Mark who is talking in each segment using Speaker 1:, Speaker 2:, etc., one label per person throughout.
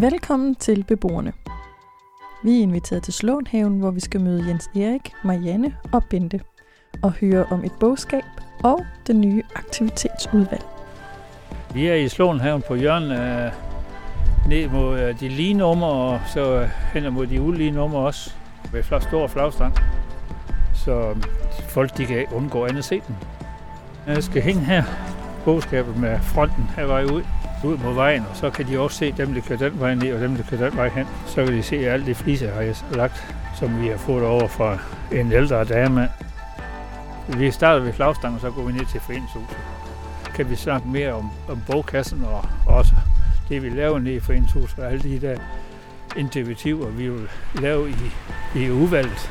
Speaker 1: Velkommen til beboerne. Vi er inviteret til Slånhaven, hvor vi skal møde Jens Erik, Marianne og Bente og høre om et bogskab og det nye aktivitetsudvalg.
Speaker 2: Vi er i Slånhaven på hjørnet af ned mod øh, de lige numre, og så øh, hen mod de ulige numre også, ved flot stor flagstang. Så folk de kan undgå andet at se den. Jeg skal hænge her, bogskabet med fronten her vej ud, ud mod vejen, og så kan de også se dem, der kører den vej ned, og dem, der kører den vej hen. Så kan de se alt det flise, har jeg lagt, som vi har fået over fra en ældre dame. Vi starter ved flagstangen, og så går vi ned til foreningshuset. Kan vi snakke mere om, om bogkassen og også det, vi laver nede i foreningshuset, og alle de der initiativer, vi vil lave i, i udvalget.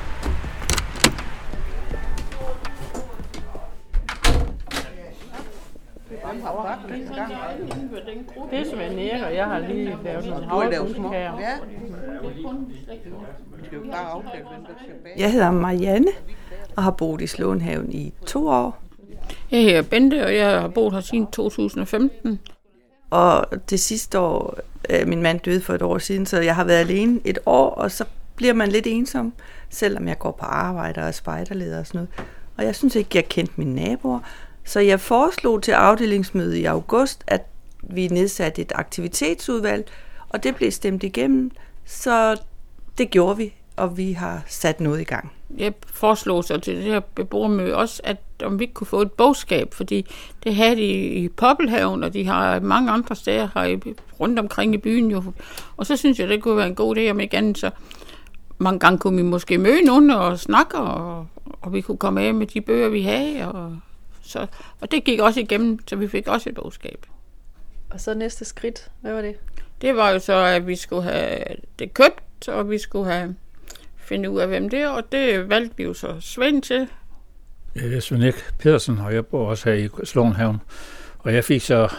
Speaker 3: Det er Svend Erik, og jeg har lige lavet nogle havregrynskager.
Speaker 4: Ja.
Speaker 5: Jeg hedder Marianne og har boet i Slåenhaven i to år.
Speaker 3: Jeg hedder Bente, og jeg har boet her siden 2015.
Speaker 5: Og det sidste år, øh, min mand døde for et år siden, så jeg har været alene et år, og så bliver man lidt ensom, selvom jeg går på arbejde og er spejderleder og sådan noget. Og jeg synes ikke, jeg kendte mine naboer. Så jeg foreslog til afdelingsmødet i august, at vi nedsatte et aktivitetsudvalg, og det blev stemt igennem, så det gjorde vi, og vi har sat noget i gang.
Speaker 3: Jeg foreslog så til det her beboermøde også, at om vi ikke kunne få et bogskab, fordi det havde de i Poppelhaven, og de har mange andre steder her rundt omkring i byen jo. Og så synes jeg, det kunne være en god idé, om ikke andet, så mange gange kunne vi måske møde nogen og snakke, og, og vi kunne komme af med de bøger, vi havde. Og, så, og det gik også igennem, så vi fik også et bogskab.
Speaker 1: Og så næste skridt, hvad var det?
Speaker 3: Det var jo så, at vi skulle have det købt, og vi skulle have finde ud af, hvem det er, og det valgte vi jo så Svend til.
Speaker 2: Jeg er Svend Erik Pedersen, og jeg bor også her i Slåenhaven. Og jeg fik så,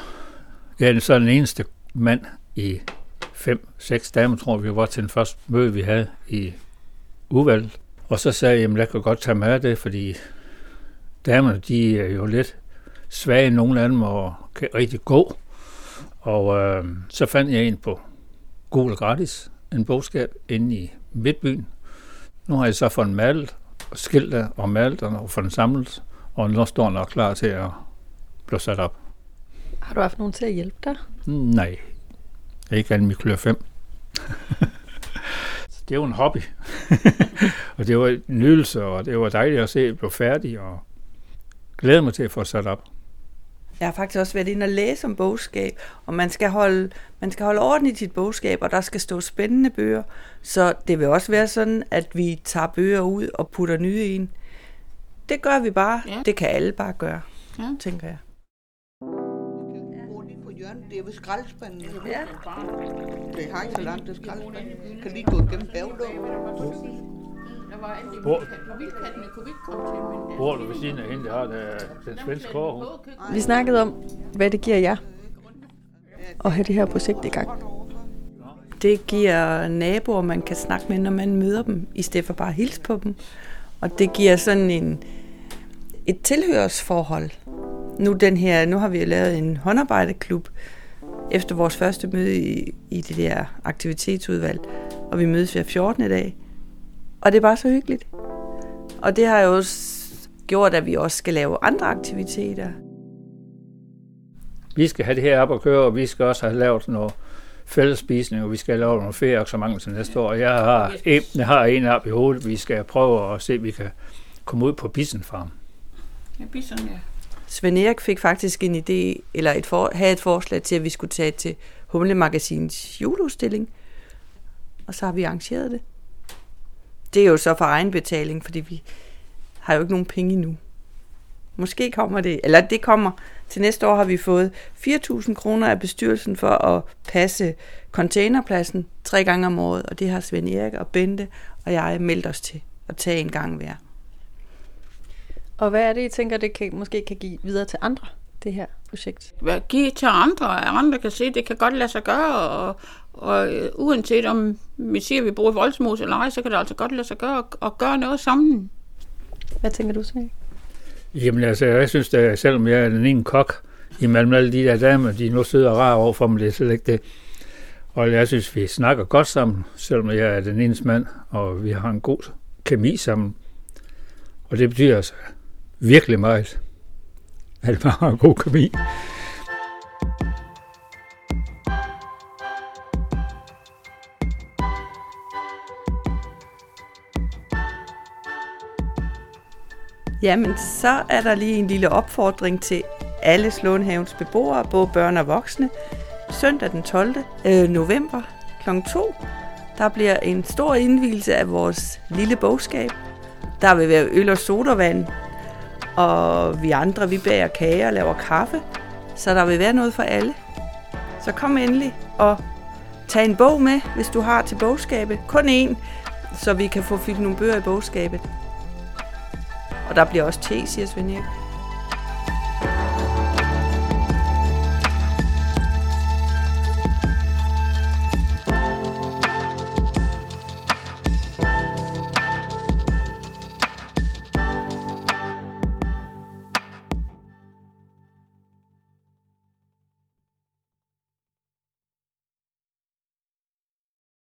Speaker 2: jeg er så den eneste mand i fem, seks dage, tror vi var til den første møde, vi havde i udvalget. Og så sagde jeg, at jeg kan godt tage med af det, fordi damerne, de er jo lidt svage, nogle af dem, og kan rigtig gå. Og øh, så fandt jeg en på Google gratis, en bogskab inde i Midtbyen. Nu har jeg så fået malet, og skilt og malet og fået den samlet, og nu står den nok klar til at blive sat op.
Speaker 1: Har du haft nogen til at hjælpe dig?
Speaker 2: Nej, ikke andet mit klør 5. det er jo en hobby. og det var en nydelse, og det var dejligt at se, at det blev færdig, og glæder mig til at få det sat op.
Speaker 5: Jeg har faktisk også været inde og læse om bogskab, og man skal holde, man skal holde orden i sit bogskab, og der skal stå spændende bøger. Så det vil også være sådan, at vi tager bøger ud og putter nye ind. Det gør vi bare.
Speaker 3: Ja.
Speaker 5: Det kan alle bare gøre,
Speaker 3: Ja.
Speaker 5: tænker jeg.
Speaker 4: Det er ved skraldespanden.
Speaker 5: Ja.
Speaker 4: Det har ikke så langt til skraldespanden. Kan lige gå igennem bagdøren.
Speaker 2: Hvor,
Speaker 3: Vildkattene kunne vi ikke komme til, men...
Speaker 2: bor du ved siden af hende, der har der, den svenske kårhund?
Speaker 1: Vi snakkede om, hvad det giver jer at have det her projekt i gang.
Speaker 5: Det giver naboer, man kan snakke med, når man møder dem, i stedet for bare at hilse på dem. Og det giver sådan en, et tilhørsforhold. Nu, den her, nu har vi jo lavet en håndarbejderklub efter vores første møde i, i det der aktivitetsudvalg, og vi mødes hver 14. dag. Og det er bare så hyggeligt. Og det har jo også gjort, at vi også skal lave andre aktiviteter.
Speaker 2: Vi skal have det her op at køre, og vi skal også have lavet noget fællesspisning, og vi skal lave nogle feriearrangementer til næste år. Og jeg har en, jeg har en op i hovedet, vi skal prøve at se, om vi kan komme ud på Bissenfarm.
Speaker 3: Ja, bison, ja.
Speaker 5: Svend Erik fik faktisk en idé, eller et for, havde et forslag til, at vi skulle tage til Humle Magasinets juleudstilling. Og så har vi arrangeret det. Det er jo så for egenbetaling, fordi vi har jo ikke nogen penge endnu. Måske kommer det, eller det kommer. Til næste år har vi fået 4.000 kroner af bestyrelsen for at passe containerpladsen tre gange om året, og det har Svend Erik og Bente og jeg meldt os til at tage en gang hver.
Speaker 1: Og hvad er det, I tænker, det kan, måske kan give videre til andre, det her projekt?
Speaker 3: Hvad give til andre, at andre kan se, at det kan godt lade sig gøre, og, og øh, uanset om vi siger, at vi bor i Voldsmose eller ej, så kan det altså godt lade sig gøre at, gøre noget sammen.
Speaker 1: Hvad tænker du, Svend?
Speaker 2: Jamen altså, jeg synes, at selvom jeg er den ene kok imellem alle de der damer, de nu sidder og rar over for mig, det er slet ikke det. Og jeg synes, vi snakker godt sammen, selvom jeg er den eneste mand, og vi har en god kemi sammen. Og det betyder altså virkelig meget, at man har en god kemi.
Speaker 5: Jamen, så er der lige en lille opfordring til alle Slåenhavens beboere, både børn og voksne. Søndag den 12. Øh, november kl. 2, der bliver en stor indvielse af vores lille bogskab. Der vil være øl og sodavand, og vi andre, vi bager kager og laver kaffe, så der vil være noget for alle. Så kom endelig og tag en bog med, hvis du har til bogskabet. Kun én, så vi kan få fyldt nogle bøger i bogskabet. Og der bliver også te, siger Svend Erik.